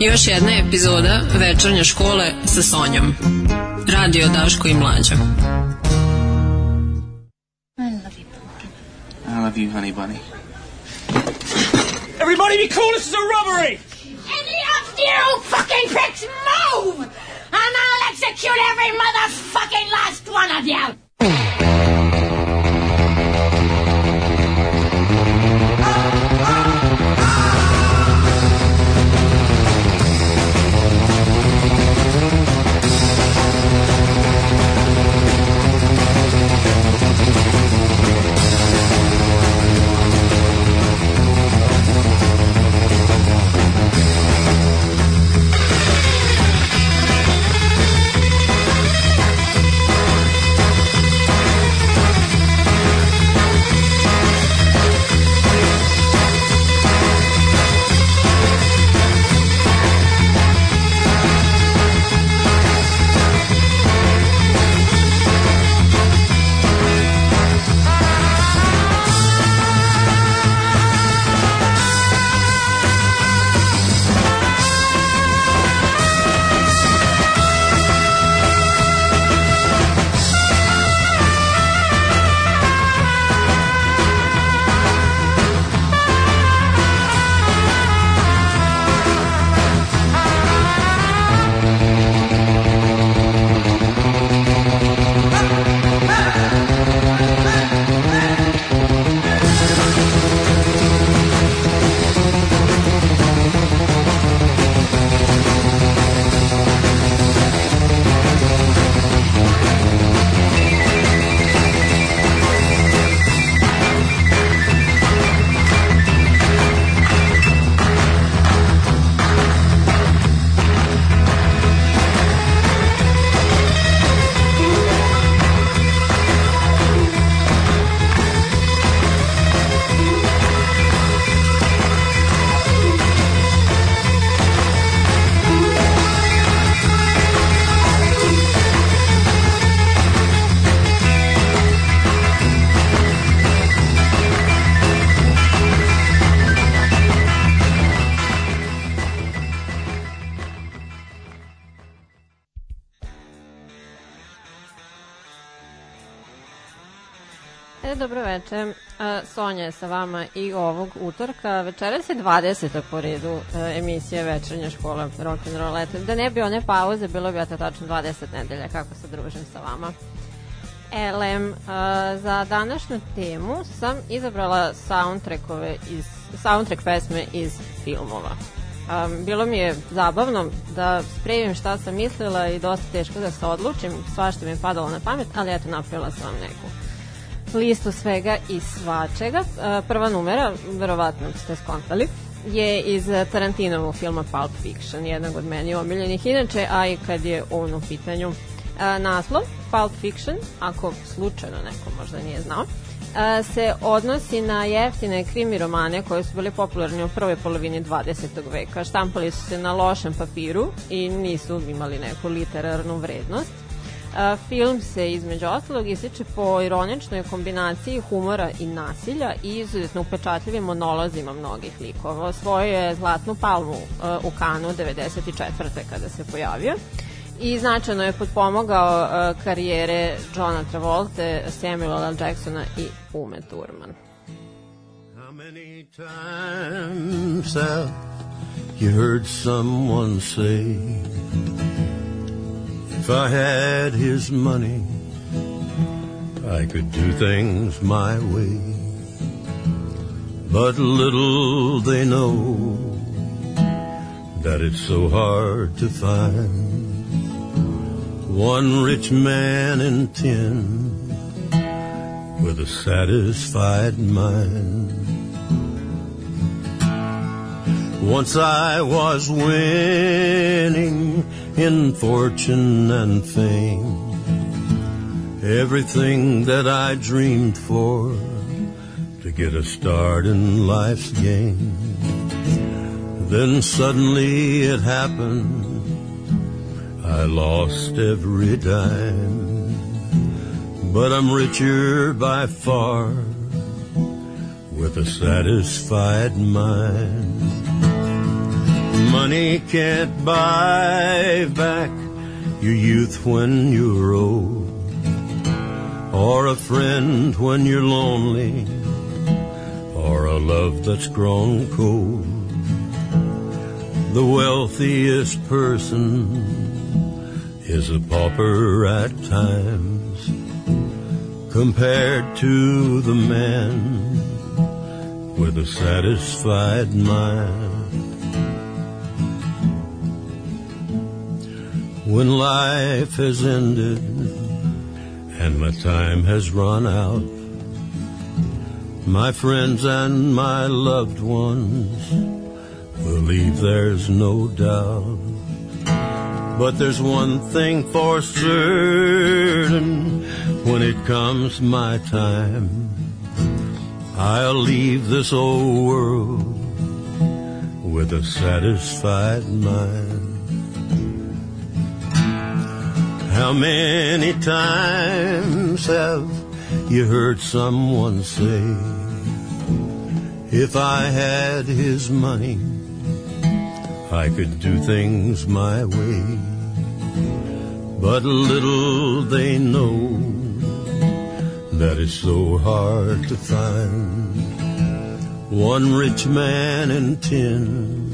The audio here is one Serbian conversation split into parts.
Još jedna epizoda večernje škole sa Sonjom. Radio Daško i Mlađa. I love you, pumpkin. I love you, honey bunny. Everybody be cool, this is a robbery! Any of you fucking pricks move! And I'll execute every motherfucking last one of you! Dobro veče. E, Sonja je sa vama i ovog utorka. Večeras je 20. po redu e, emisije Večernja škola rock'n'roll. Da ne bi one pauze, bilo bi to tačno 20 nedelja kako se družim sa vama. Elem, a, za današnju temu sam izabrala soundtrackove iz, soundtrack pesme iz filmova. A, bilo mi je zabavno da spremim šta sam mislila i dosta teško da se odlučim, svašta mi je padalo na pamet, ali eto napravila sam vam neku listu svega i svačega. A, prva numera, verovatno ste skontali, je iz Tarantinovog filma Pulp Fiction, jednog od meni omiljenih inače, a i kad je on u pitanju a, naslov Pulp Fiction, ako slučajno neko možda nije znao, a, se odnosi na jeftine krimi romane koji su bili popularni u prvoj polovini 20. veka. Štampali su se na lošem papiru i nisu imali neku literarnu vrednost. Film se između ostalog ističe po ironičnoj kombinaciji humora i nasilja i izuzetno upečatljivim monolozima mnogih likova. Osvojio je Zlatnu palmu a, u Kanu 94. kada se pojavio i značajno je potpomogao uh, karijere Johna Travolte, Samuela L. Jacksona i Ume Thurman. How many times have you heard someone say, If I had his money, I could do things my way. But little they know that it's so hard to find one rich man in ten with a satisfied mind. Once I was winning in fortune and fame, everything that I dreamed for to get a start in life's game. Then suddenly it happened. I lost every dime, but I'm richer by far with a satisfied mind. Money can't buy back your youth when you're old, or a friend when you're lonely, or a love that's grown cold. The wealthiest person is a pauper at times compared to the man with a satisfied mind. When life has ended and my time has run out, my friends and my loved ones believe there's no doubt. But there's one thing for certain when it comes my time. I'll leave this old world with a satisfied mind. How many times have you heard someone say, if I had his money, I could do things my way. But little they know that it's so hard to find one rich man in ten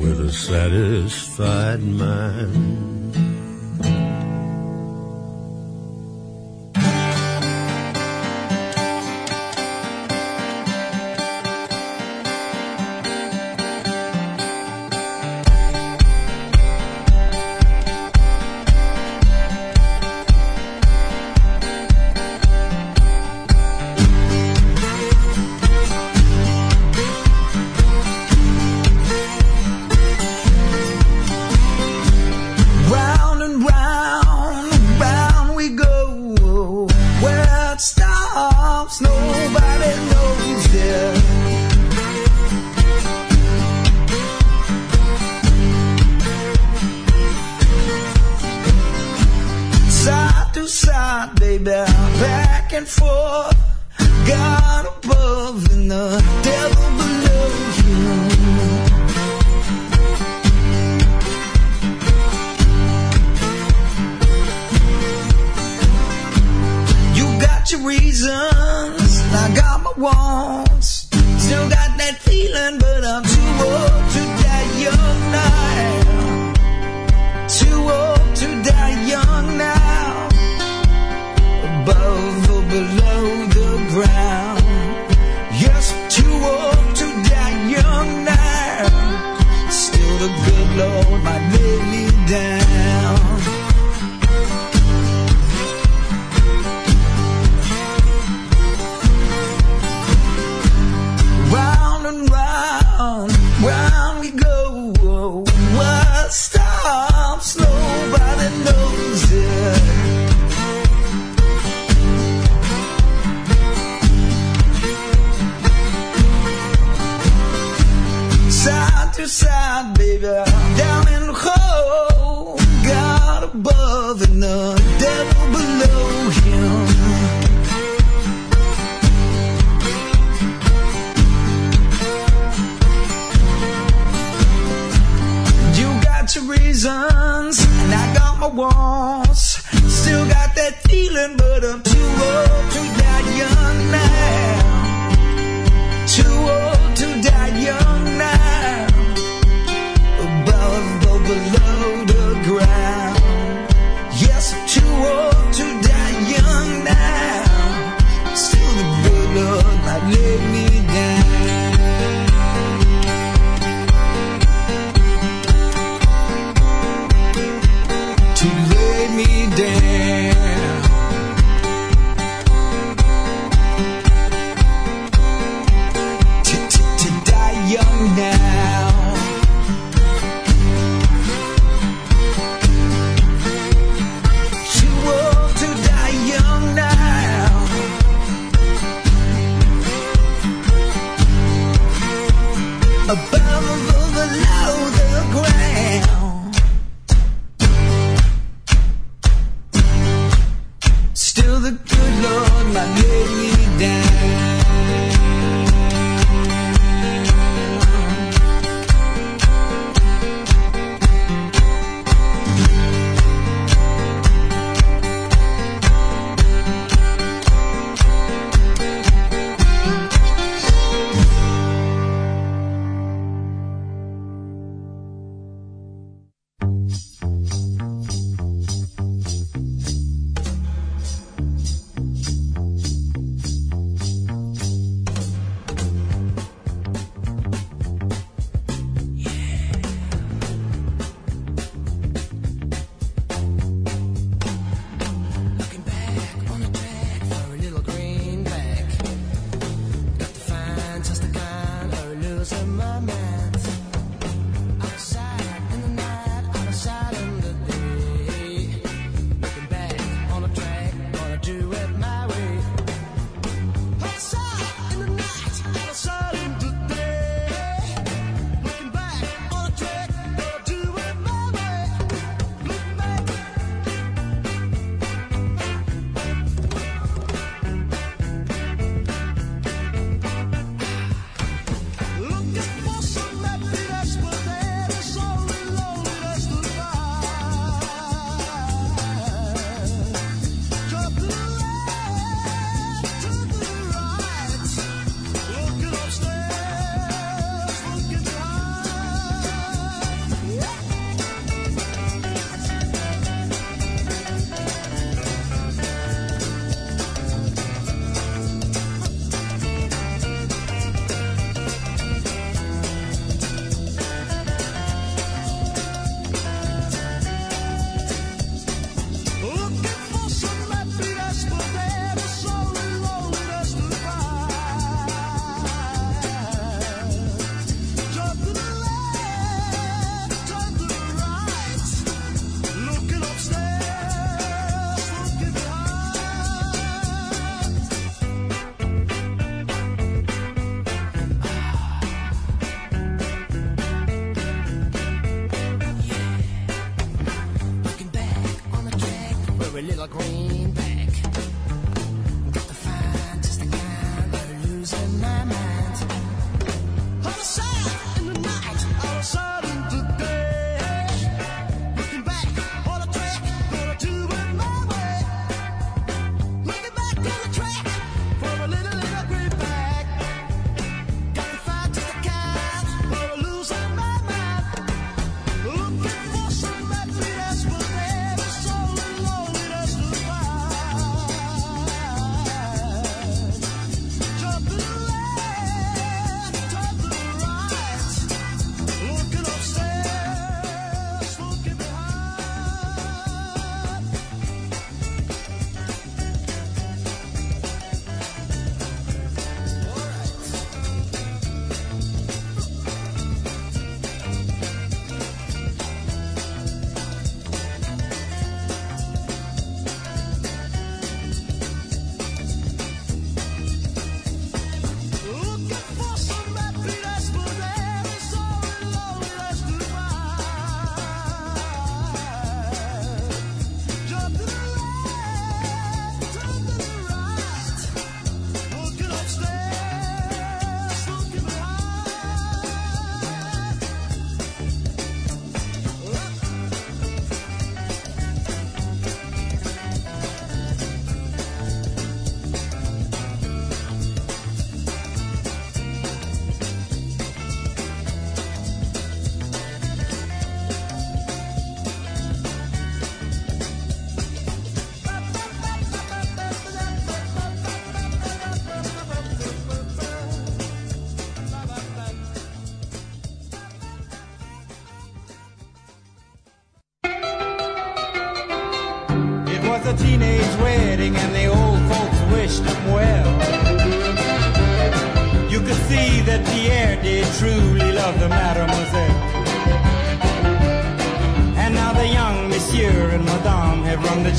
with a satisfied mind.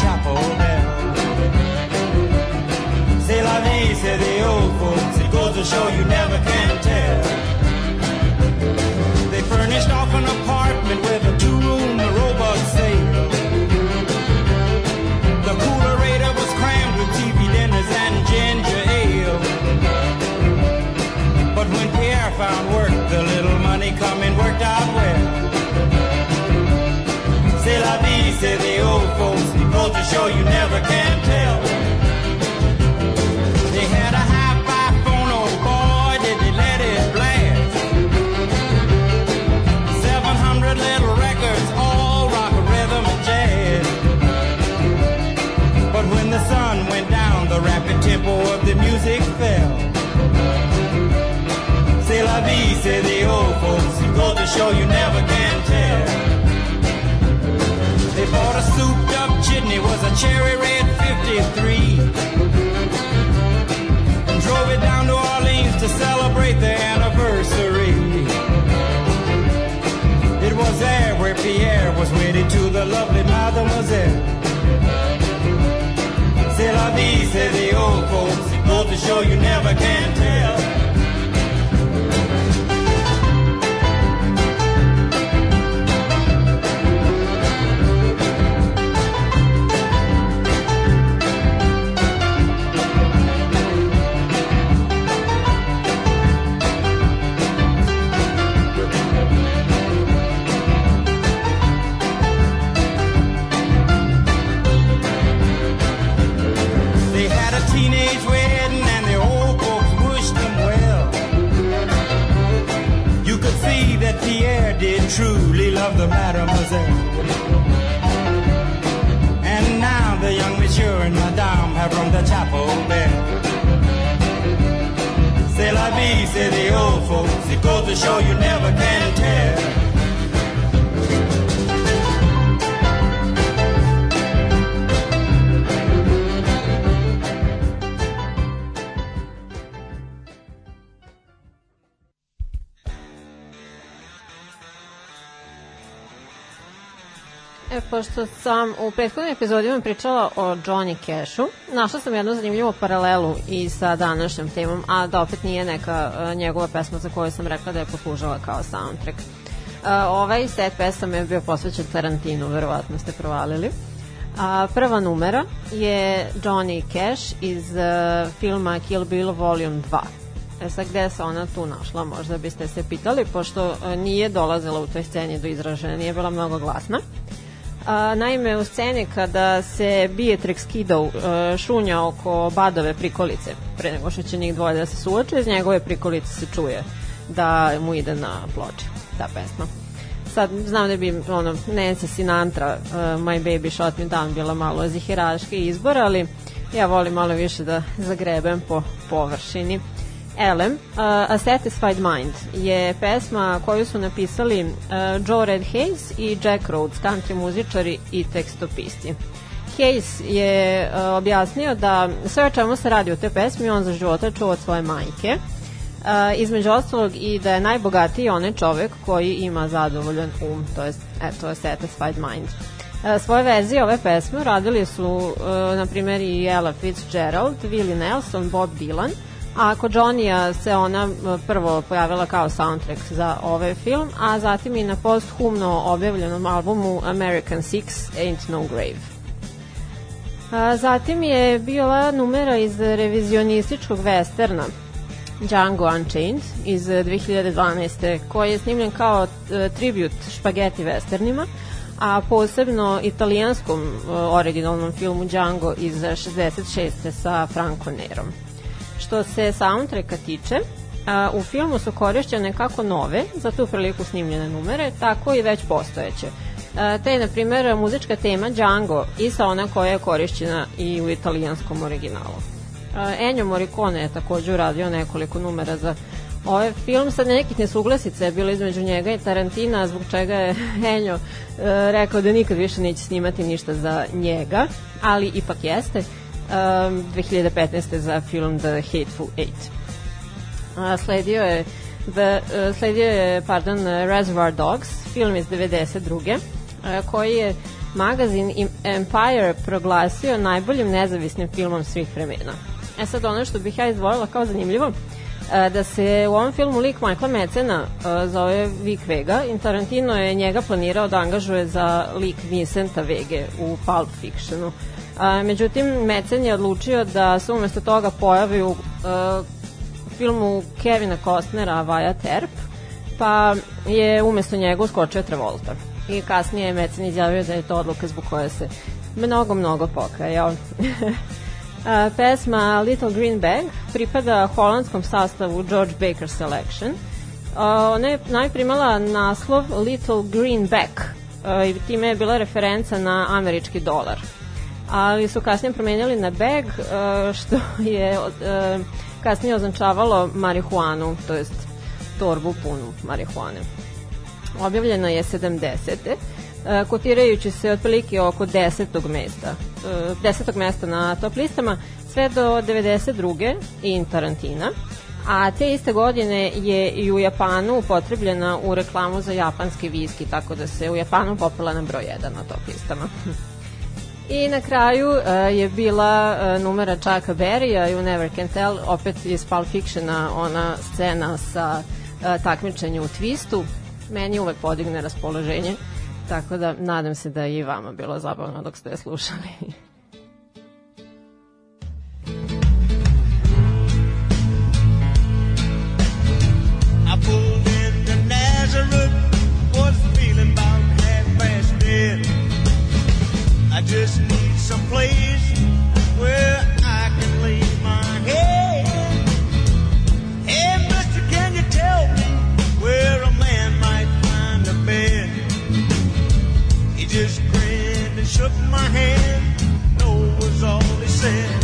Chapel. C'est la vie, say the old folks. It goes to show you never can tell. They furnished off an apartment with a two-room robot sale. The coolerator was crammed with TV dinners and ginger ale. But when Pierre found work, the little money coming worked out well. C'est la vie, say the goes to show you never can tell. They had a hi-fi phone, oh boy, did they let it blast. 700 little records, all rock, rhythm, and jazz. But when the sun went down, the rapid tempo of the music fell. C'est la vie, say the old folks. It goes to show you never can tell. They bought a souped up it was a cherry red 53. And drove it down to Orleans to celebrate the anniversary. It was there where Pierre was wedded to the lovely say the old folks. It goes to show you never can tell. Pošto sam u prethodnim epizodima pričala o Johnny Cashu, našla sam jednu zanimljivu paralelu i sa današnjom temom, a da opet nije neka uh, njegova pesma za koju sam rekla da je poslužala kao soundtrack. Uh, ovaj set pesama je bio posvećen Tarantinu, verovatno ste provalili. A, prva numera je Johnny Cash iz uh, filma Kill Bill Volume 2. E sad, gde se ona tu našla, možda biste se pitali, pošto nije dolazila u toj sceni do izražaja, nije bila mnogo glasna. A, naime, u sceni kada se Beatrix Kiddo uh, šunja oko Badove prikolice, pre nego što će njih dvoje da se suoče, iz njegove prikolice se čuje da mu ide na ploče ta pesma. Sad, znam da bi ono, Nancy Sinatra, uh, My Baby Shot Me Down bila malo ziheraški izbor, ali ja volim malo više da zagrebem po površini. Elem, uh, A Satisfied Mind je pesma koju su napisali uh, Joe Red Hayes i Jack Rhodes, country muzičari i tekstopisti. Hayes je uh, objasnio da sve o čemu se radi u te pesmi on za života čuo od svoje majke, uh, između ostalog i da je najbogatiji onaj čovek koji ima zadovoljan um, to je, eto, A Satisfied Mind. Svoje verzije ove pesme radili su, uh, na primjer, i Ella Fitzgerald, Willie Nelson, Bob Dylan, A kod Johnny-a se ona m, prvo pojavila kao soundtrack za ovaj film, a zatim i na posthumno objavljenom albumu American Six Ain't No Grave. A, zatim je bila numera iz revizionističkog westerna Django Unchained iz 2012. koji je snimljen kao e, tribut špageti westernima, a posebno italijanskom e, originalnom filmu Django iz 66. sa Franco Nerom. Što se soundtracka tiče, a, u filmu su korišćene kako nove, za tu priliku snimljene numere, tako i već postojeće. A, te je, na primjer, muzička tema Django i sa ona koja je korišćena i u italijanskom originalu. A, Ennio Morricone je takođe uradio nekoliko numera za ovaj film. Sad nekih nesuglasica je bilo između njega i Tarantina, zbog čega je Ennio e, rekao da nikad više neće snimati ništa za njega, ali ipak jeste um, 2015. za film The Hateful Eight. A, sledio je The, uh, sledio je, pardon, Reservoir Dogs, film iz 92. Uh, koji je magazin Empire proglasio najboljim nezavisnim filmom svih vremena. E sad ono što bih ja izdvojila kao zanimljivo, uh, da se u ovom filmu lik Michaela Mecena uh, zove Vic Vega i Tarantino je njega planirao da angažuje za lik Vincenta Vege u Pulp Fictionu. A, međutim, Mecen je odlučio da se umesto toga pojavi u uh, filmu Kevina Costnera Wyatt Earp, pa je umesto njega uskočio Travolta. I kasnije je Mecen izjavio da je to odluka zbog koje se mnogo, mnogo pokajao. A, pesma Little Green Bag pripada holandskom sastavu George Baker Selection. A, ona je najprimala naslov Little Green Back a, i time je bila referenca na američki dolar ali su kasnije promenili na beg, e, što je e, kasnije označavalo marihuanu, to jest torbu punu marihuane. Objavljena je 70. E, kotirajući se otprilike oko 10. mesta, 10. mesta na top listama, sve do 92. in Tarantina, a te iste godine je i u Japanu upotrebljena u reklamu za japanski viski, tako da se u Japanu popila na broj 1 na top listama. I na kraju uh, je bila uh, numera Chucka Berrya, You Never Can Tell, opet iz Pulp Fictiona, ona scena sa uh, takmičenju u twistu. Meni uvek podigne raspoloženje, tako da nadam se da je i vama bilo zabavno dok ste slušali. I just need some place where I can lay my head. Hey, mister, can you tell me where a man might find a bed? He just grinned and shook my hand. No was all he said.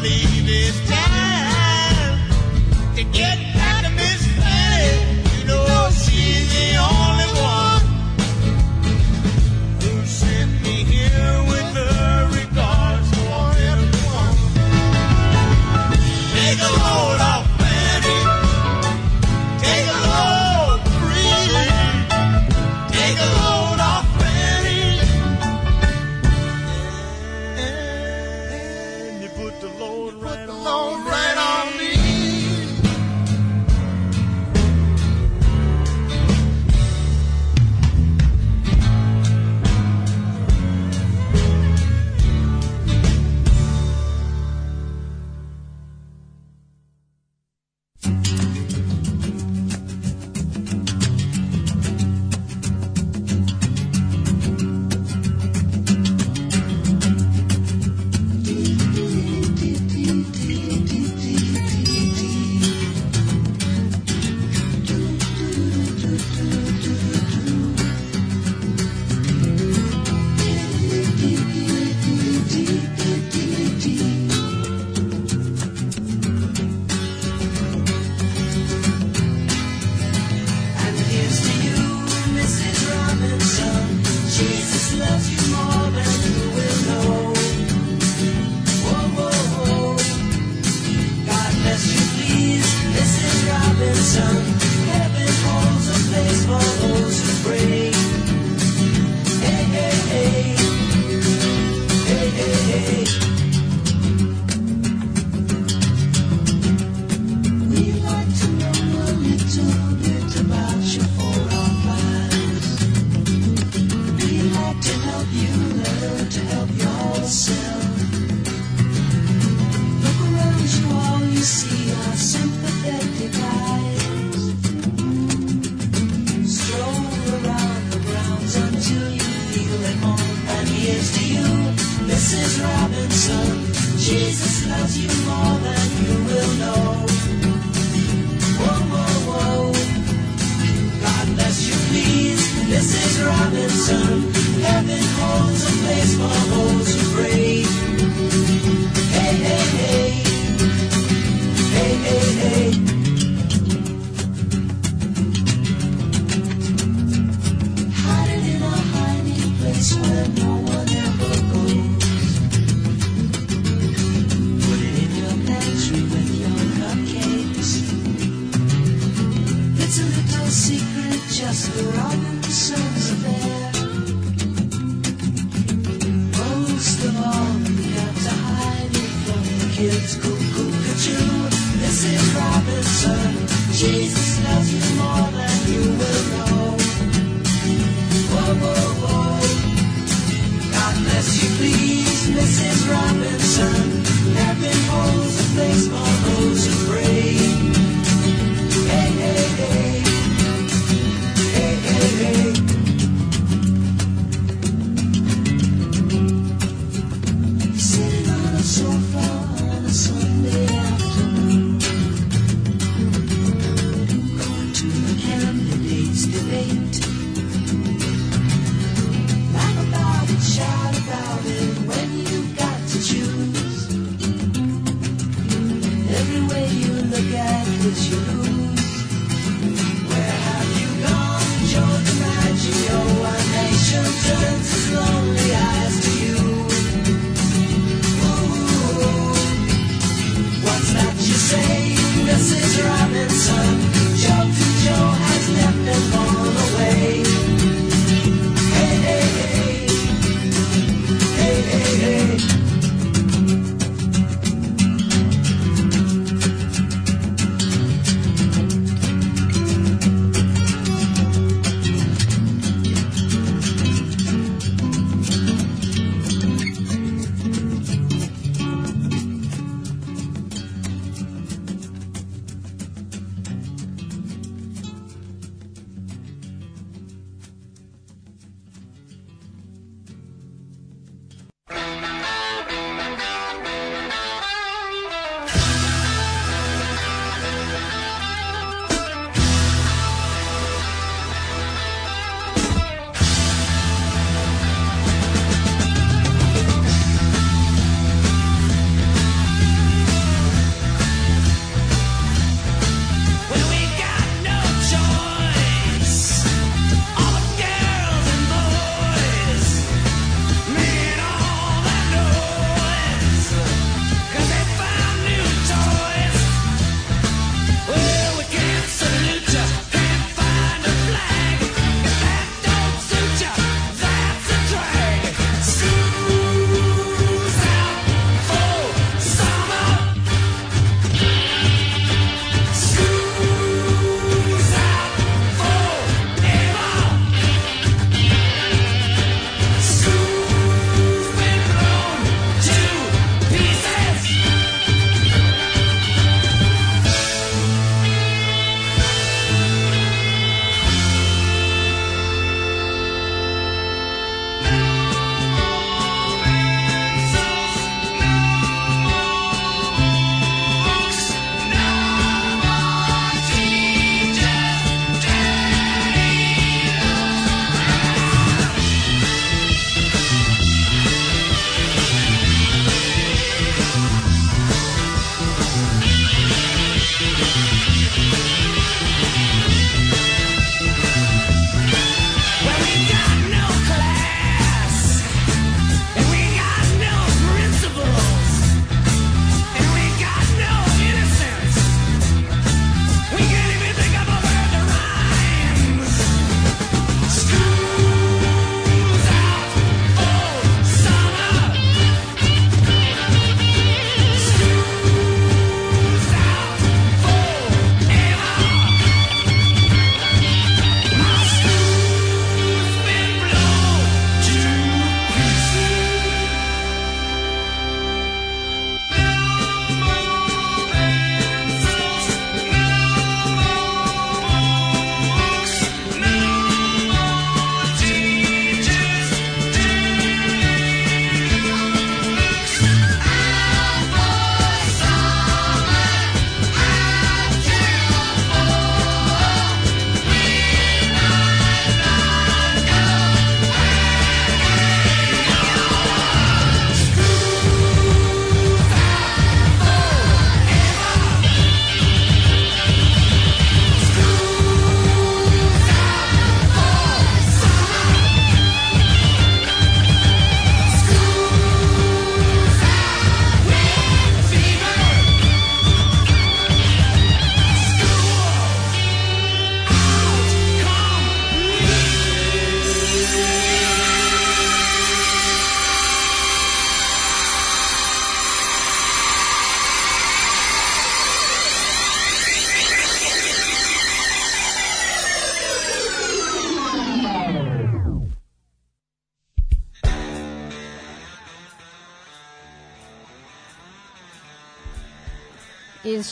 believe it's time to get Mrs. Robinson, Jesus loves you more than you will know. Whoa, whoa, whoa. God bless you, please, Mrs. Robinson. Heaven holds a place for hope.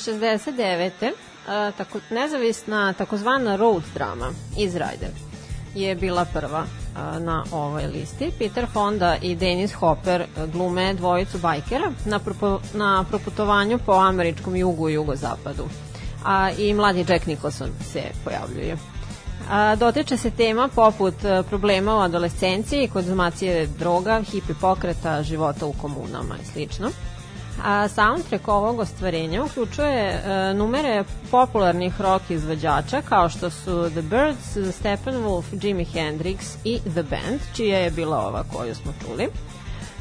69. a, tako, nezavisna takozvana road drama iz Rider je bila prva a, na ovoj listi. Peter Fonda i Dennis Hopper glume dvojicu bajkera na, propo, na proputovanju po američkom jugu i jugozapadu. A i mladi Jack Nicholson se pojavljuje. A, dotiče se tema poput a, problema u adolescenciji, konzumacije droga, hipi pokreta, života u komunama i slično. A soundtrack ovog ostvarenja uključuje e, numere popularnih rock izvođača kao što su The Birds, Steppenwolf, Jimi Hendrix i The Band, čija je bila ova koju smo čuli.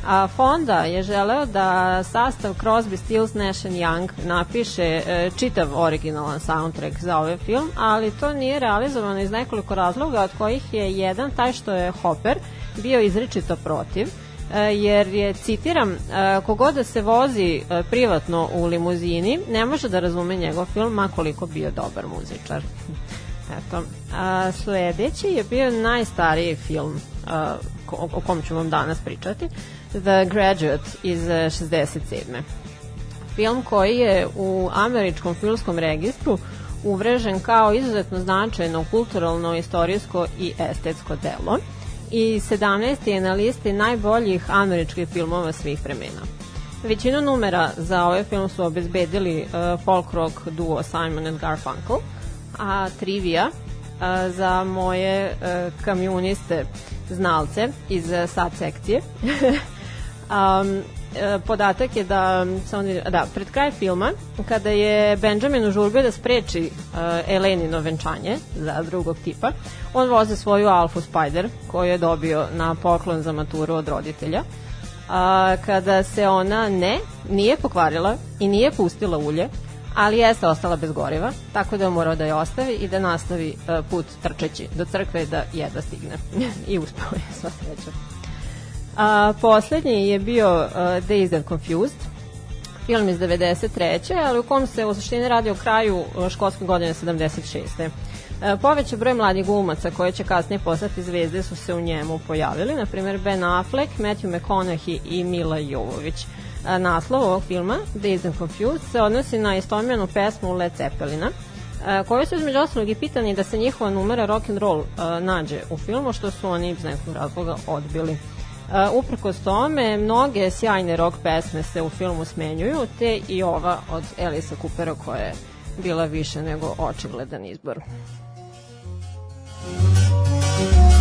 A Fonda je želeo da sastav Crosby, Stills, Nash Young napiše e, čitav originalan soundtrack za ovaj film, ali to nije realizovano iz nekoliko razloga, od kojih je jedan taj što je Hopper bio izričito protiv, jer je, citiram, e, kogod da se vozi e, privatno u limuzini ne može da razume njegov film, makoliko bio dobar muzičar. Eto. A, sledeći je bio najstariji film a, ko, o kom ću vam danas pričati. The Graduate iz e, 67. Film koji je u američkom filmskom registru uvrežen kao izuzetno značajno kulturalno, istorijsko i estetsko delo i 17. je na listi najboljih američkih filmova svih vremena. Većinu numera za ovaj film su obezbedili uh, folk rock duo Simon and Garfunkel, a trivia uh, za moje uh, kamioniste znalce iz uh, sad sekcije um, e, podatak je da se oni, da, pred kraj filma, kada je Benjamin u žurbe da spreči uh, Elenino venčanje za drugog tipa, on voze svoju Alfu Spider koju je dobio na poklon za maturu od roditelja. A, kada se ona ne, nije pokvarila i nije pustila ulje, ali jeste ostala bez goriva, tako da je morao da je ostavi i da nastavi uh, put trčeći do crkve da jedva stigne. I uspeo je, sva sreća. A, poslednji je bio uh, Dazed and Confused, film iz 93. ali u kom se u suštini radi o kraju uh, školske godine 76. E, poveća broj mladih glumaca koje će kasnije postati zvezde su se u njemu pojavili, na primjer Ben Affleck, Matthew McConaughey i Mila Jovović. E, naslov ovog filma, Dazed and Confused, se odnosi na istomljenu pesmu Led Zeppelina, koji su između ostalog i pitani da se njihova numera rock and roll nađe u filmu, što su oni iz nekog razloga odbili. Uh, uprkos tome, mnoge sjajne rock pesme se u filmu smenjuju, te i ova od Elisa Coopera koja je bila više nego očigledan izbor. golden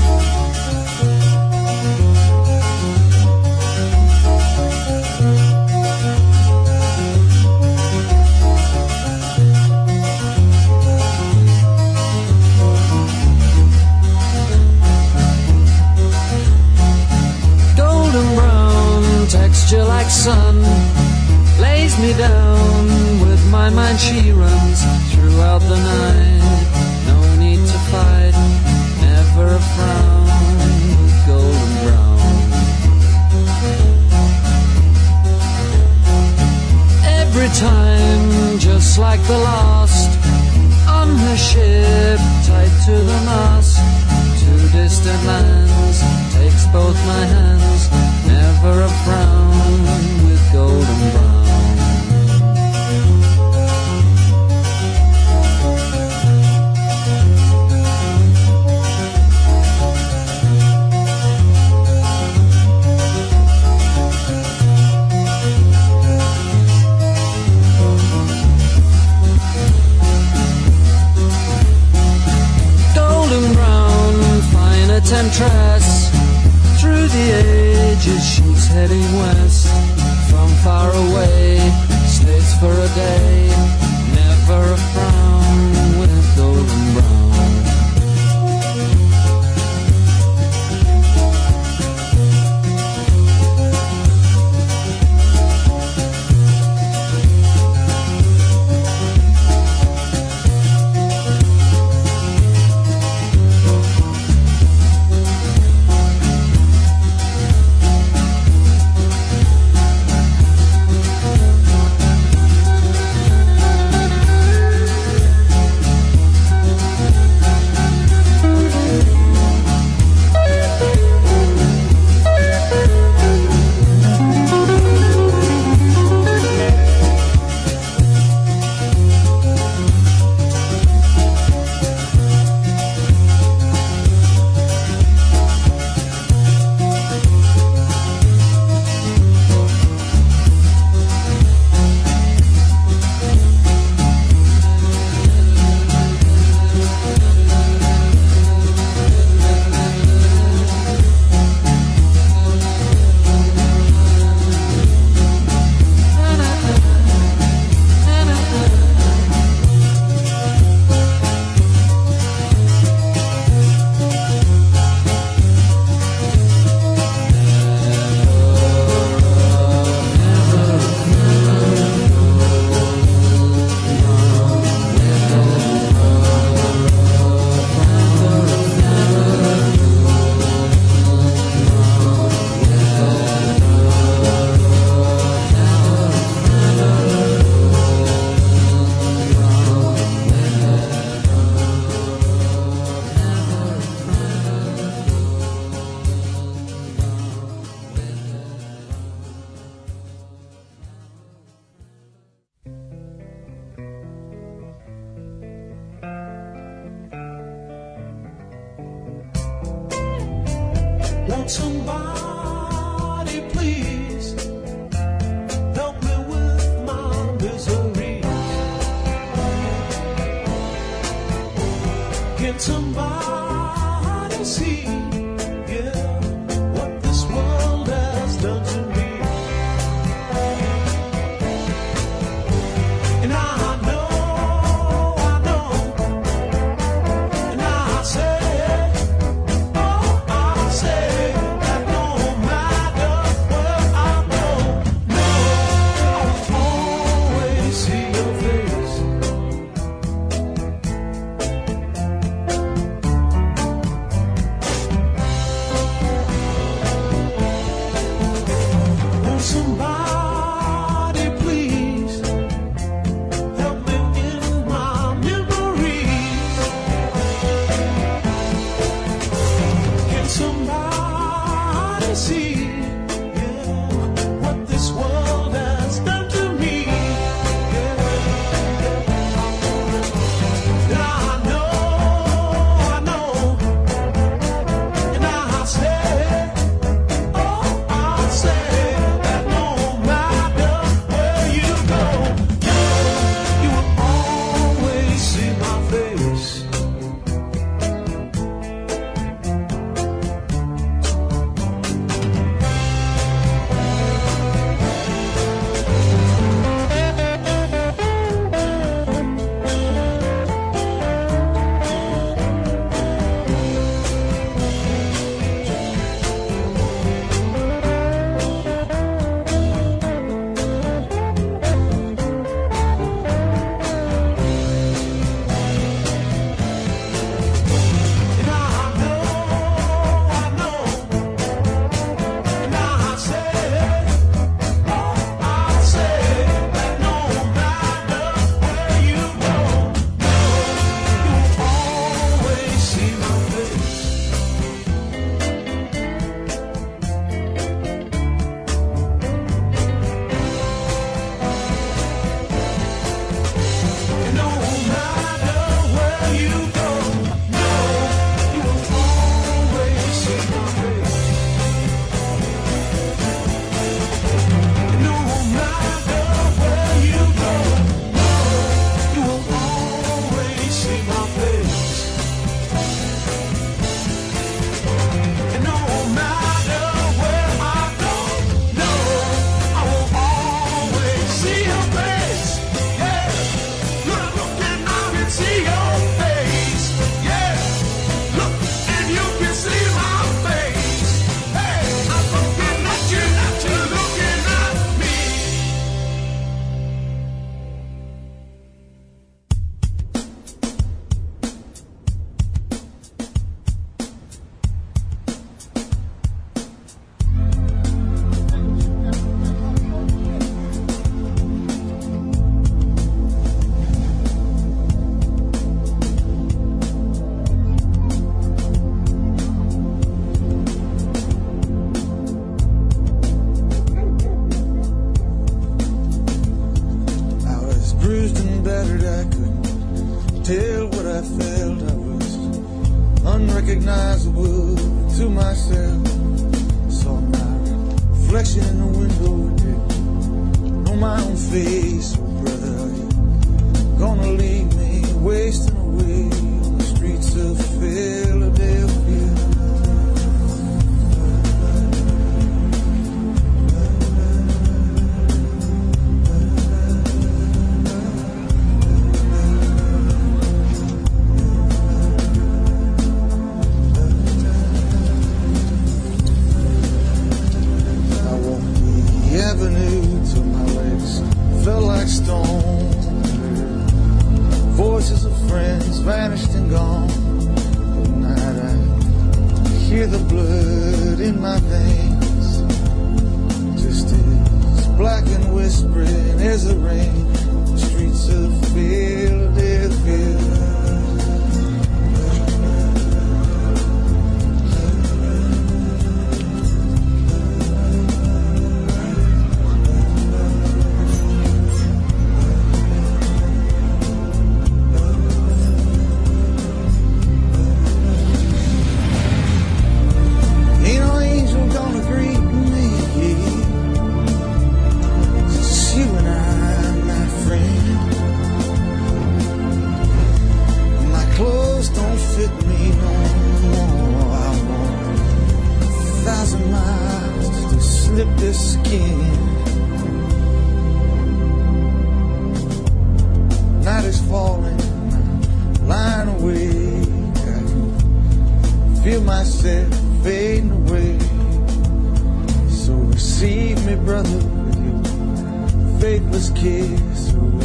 deceive me, brother, with your faithless kiss. We'll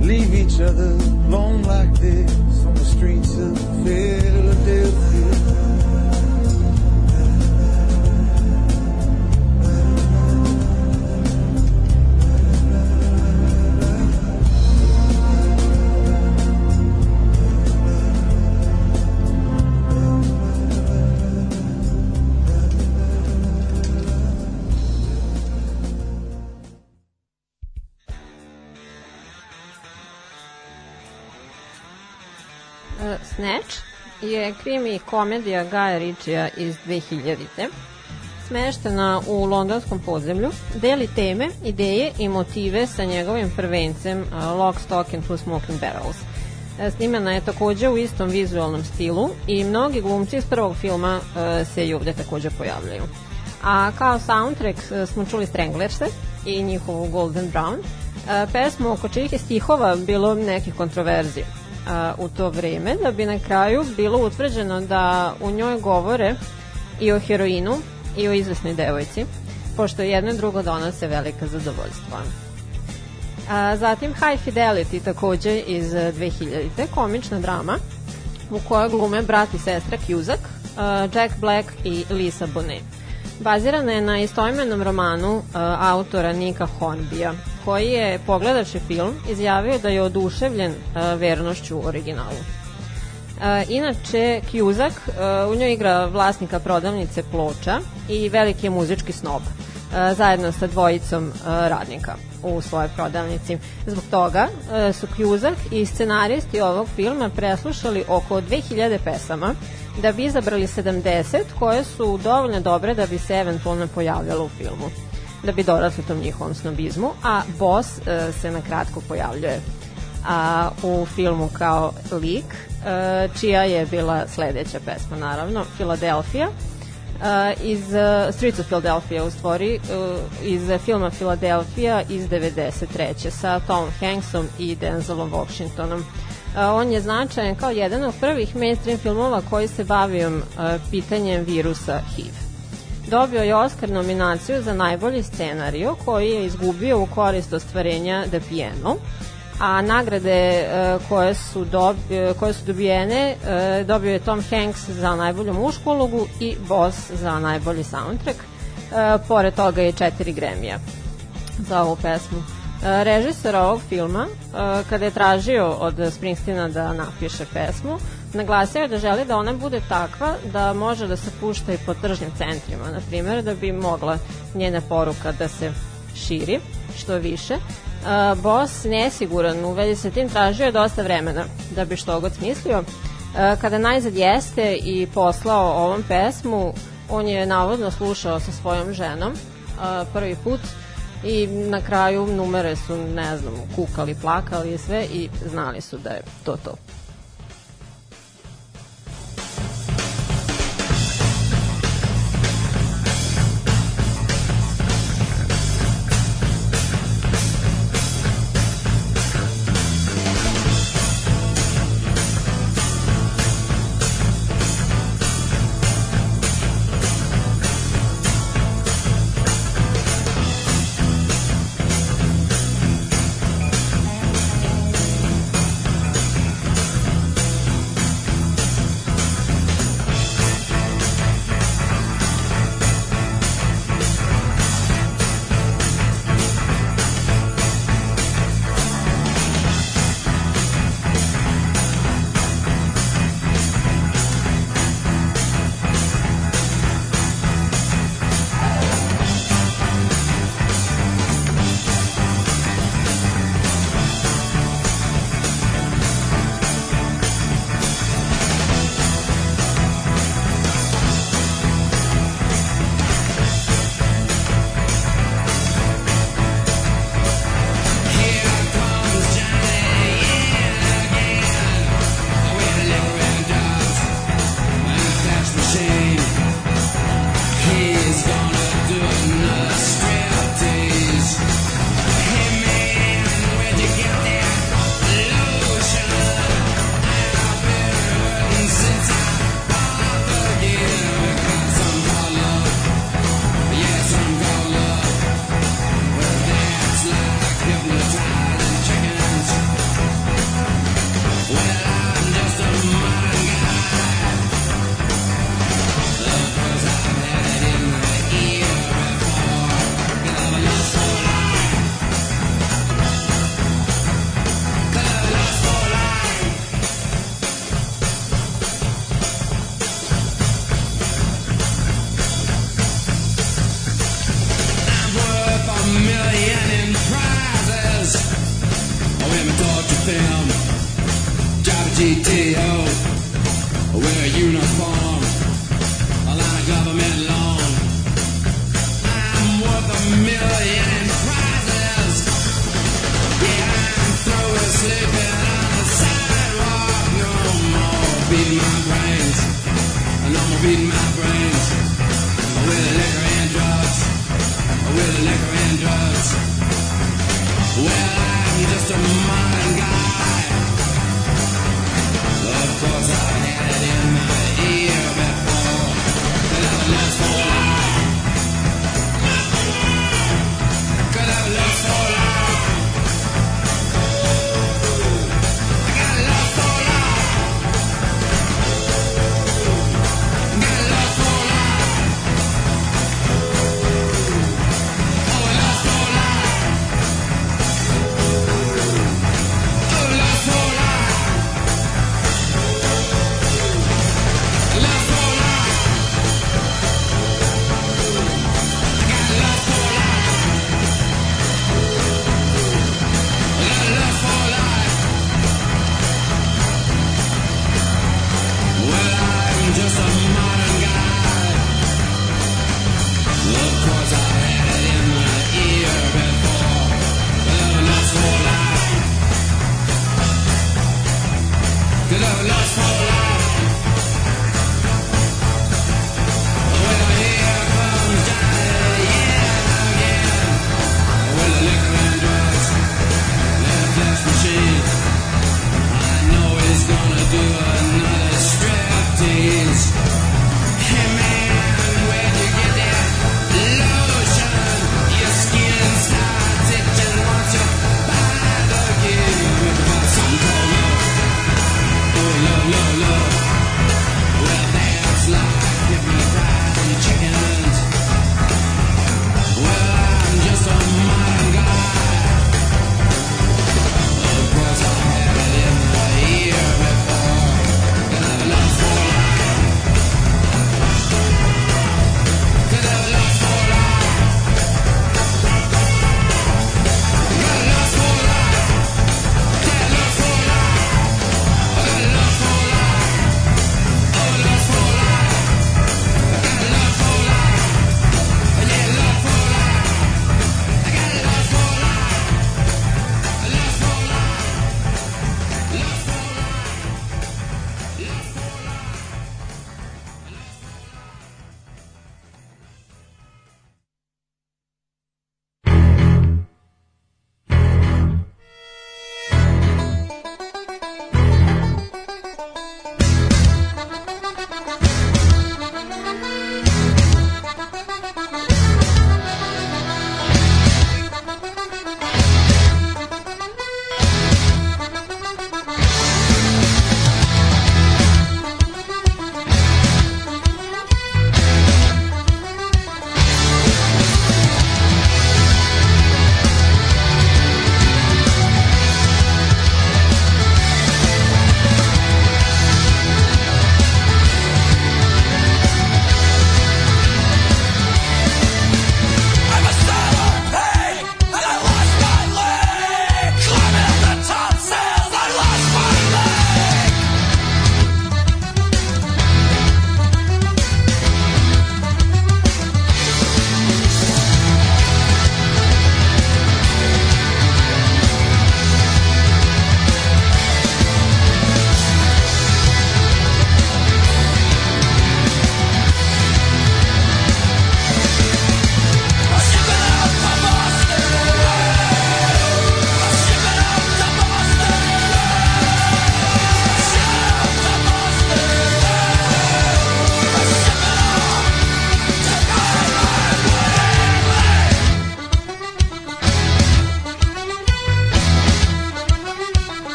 leave each other alone like this on the streets of Philadelphia. Je krimi komedija Gaja Ritchija iz 2000. Smeštena u londonskom podzemlju, deli teme, ideje i motive sa njegovim prvencem Lock, Stock and Two Smoking Barrels. E, Snimana je takođe u istom vizualnom stilu i mnogi glumci iz prvog filma uh, se i ovde takođe pojavljaju. A kao soundtrack uh, smo čuli Stranglerse i njihovu Golden Brown, pesmu oko čijih je stihova bilo nekih kontroverzija u to vreme, da bi na kraju bilo utvrđeno da u njoj govore i o heroinu i o izvesnoj devojci, pošto jedno i drugo donose velika zadovoljstva. A, zatim High Fidelity takođe iz 2000. komična drama u kojoj glume brat i sestra Cusack, uh, Jack Black i Lisa Bonet. Bazirana je na istoimenom romanu uh, autora Nika Hornbija, koji je, pogledači film, izjavio da je oduševljen uh, vernošću originalu. E, inače, Kjuzak, e, u njoj igra vlasnika prodavnice ploča i veliki je muzički snob e, zajedno sa dvojicom e, radnika u svojoj prodavnici. Zbog toga e, su Kjuzak i scenaristi ovog filma preslušali oko 2000 pesama da bi izabrali 70 koje su dovoljno dobre da bi se eventualno pojavljalo u filmu da bi dorasli tom njihovom snobizmu, a boss e, se na kratko pojavljuje a, u filmu kao lik, e, čija je bila sledeća pesma, naravno, Philadelphia, e, iz uh, Streets of Philadelphia u stvari uh, iz filma Philadelphia iz 93. sa Tom Hanksom i Denzelom Washingtonom. Uh, on je značajan kao jedan od prvih mainstream filmova koji se bavio uh, pitanjem virusa HIV. Dobio je Oscar nominaciju za najbolji scenario koji je izgubio u korist ostvarenja The Piano a nagrade uh, koje su dob, uh, koje su dobijene uh, dobio je Tom Hanks za najbolju mušku ulogu i Boss za najbolji soundtrack. Pored toga je četiri Gremija za ovu pesmu. Režisor ovog filma, kada je tražio od Springsteena da napiše pesmu, naglasio je da želi da ona bude takva da može da se pušta i po tržnim centrima, na primjer, da bi mogla njena poruka da se širi što više. Uh, boss nesiguran u vezi sa tim tražio je dosta vremena da bi što god smislio. Uh, kada najzad jeste i poslao ovom pesmu, on je navodno slušao sa svojom ženom uh, prvi put i na kraju numere su, ne znam, kukali, plakali i sve i znali su da je to to.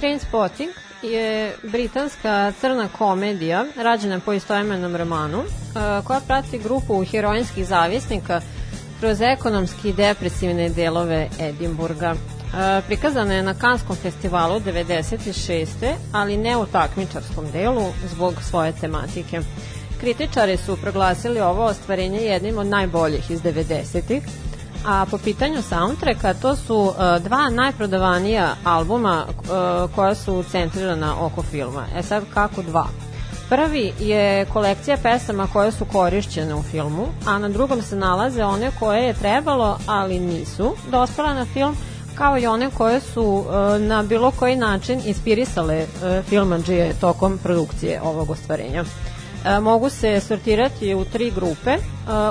Trainspotting je britanska crna komedija rađena po istoimenom romanu e, koja prati grupu heroinskih zavisnika kroz ekonomski i depresivne delove Edimburga. E, Prikazana je na Kanskom festivalu 96. ali ne u takmičarskom delu zbog svoje tematike. Kritičari su proglasili ovo ostvarenje jednim od najboljih iz 90-ih, a po pitanju soundtracka to su uh, dva najprodavanija albuma uh, koja su centrirana oko filma. E sad kako dva? Prvi je kolekcija pesama koje su korišćene u filmu, a na drugom se nalaze one koje je trebalo, ali nisu dospela na film, kao i one koje su uh, na bilo koji način inspirisale uh, filmanđije tokom produkcije ovog ostvarenja. E, mogu se sortirati u tri grupe. E,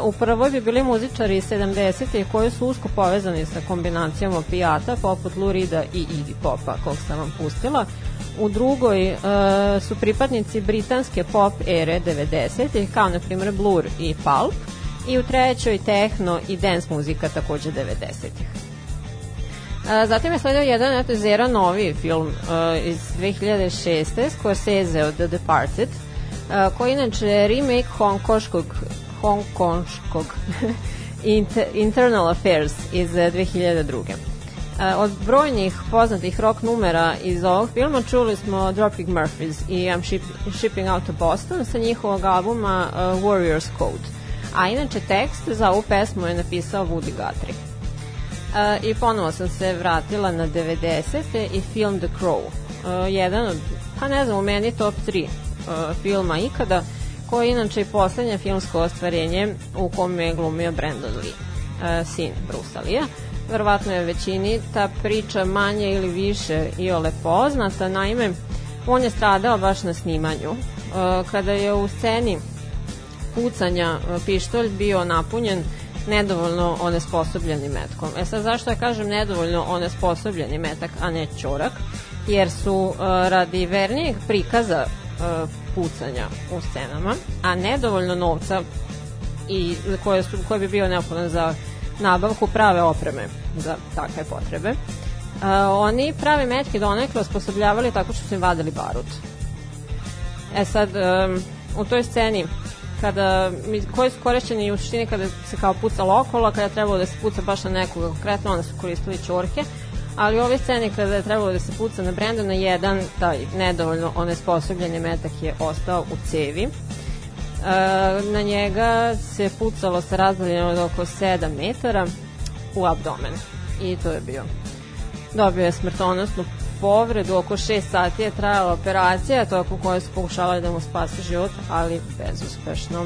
u prvoj bi bili muzičari iz 70. koji su usko povezani sa kombinacijom opijata poput Lou Rida i Iggy Popa, kog sam vam pustila. U drugoj e, su pripadnici britanske pop ere 90. kao na primjer Blur i Pulp i u trećoj tehno i dance muzika takođe 90. A, Zatim je sledio jedan eto, zera novi film uh, iz 2006. Scorsese od The Departed, koji inače remake hongkoškog hongkonškog Inter Internal Affairs iz uh, 2002. Uh, od brojnih poznatih rock numera iz ovog filma čuli smo Dropkick Murphys i I'm ship, Shipping Out to Boston sa njihovog albuma uh, Warrior's Code. A inače tekst za ovu pesmu je napisao Woody Guthrie. Uh, I ponovo sam se vratila na 90. i film The Crow. Uh, jedan od, pa ne znam, u meni top 3 uh, filma ikada, koji je inače i poslednje filmsko ostvarenje u kome je glumio Brandon Lee, uh, sin Brusa Lee-a. Verovatno je većini ta priča manje ili više i ole poznata, naime, on je stradao baš na snimanju. Uh, kada je u sceni pucanja pištolj bio napunjen nedovoljno onesposobljeni metkom. E sad zašto ja kažem nedovoljno onesposobljeni metak, a ne čorak? Jer su radi vernijeg prikaza pucanja u scenama, a nedovoljno novca i koje, su, koje bi bio neophodan za nabavku prave opreme za takve potrebe. Uh, oni prave metke donekle osposobljavali tako što su im vadili barut. E sad, um, u toj sceni kada, koji su korišćeni u suštini kada se kao pucalo okolo, kada trebalo da se puca baš na nekoga konkretno, onda su koristili čorke, ali u ove scene kada je trebalo da se puca na Brandona, jedan taj nedovoljno onesposobljeni metak je ostao u cevi. E, na njega se pucalo sa razdaljenom od oko 7 metara u abdomen i to je bio dobio je smrtonosnu povredu, oko 6 sati je trajala operacija, toku koje su pokušavali da mu spase život, ali bezuspešno.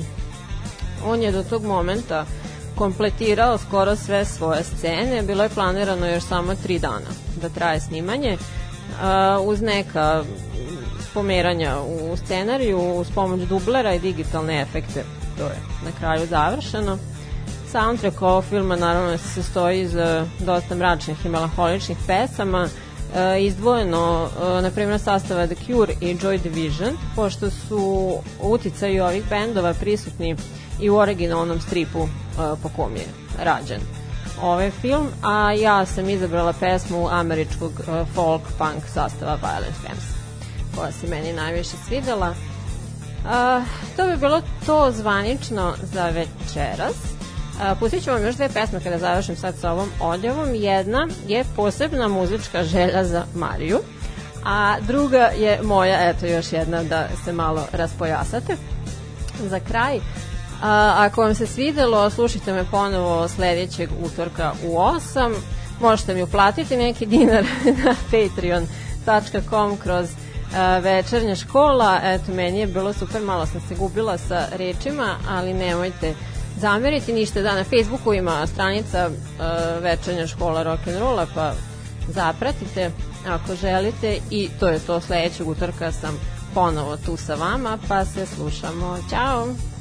On je do tog momenta kompletirao skoro sve svoje scene, bilo je planirano još samo 3 dana da traje snimanje, uh, uz neka pomeranja u scenariju, uz pomoć dublera i digitalne efekte. To je na kraju završeno. Soundtrack ovog filma naravno se sastoji iz dosta mračnih i melanholičnih pesama, e, izdvojeno, e, na primjer, sastava The Cure i Joy Division, pošto su uticaji ovih bendova prisutni i u originalnom stripu e, po kom je rađen ovaj film, a ja sam izabrala pesmu američkog e, folk punk sastava Violent Femmes, koja se meni najviše svidela. Uh, to bi bilo to zvanično za večeras. Uh, pustit ću vam još dve pesme kada završim sad sa ovom odjavom. Jedna je posebna muzička želja za Mariju, a druga je moja, eto još jedna da se malo raspojasate. Za kraj, a, ako vam se svidelo, slušajte me ponovo sledećeg utorka u 8. Možete mi uplatiti neki dinar na patreon.com kroz večernja škola. Eto, meni je bilo super, malo sam se gubila sa rečima, ali nemojte zameriti ništa. Da, na Facebooku ima stranica uh, večernja škola rock'n'rolla, pa zapratite ako želite i to je to sledećeg utorka sam ponovo tu sa vama, pa se slušamo. Ćao!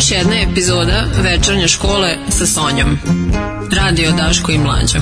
Još jedna epizoda večernje škole sa Sonjom. Radio Daško i Mlađa.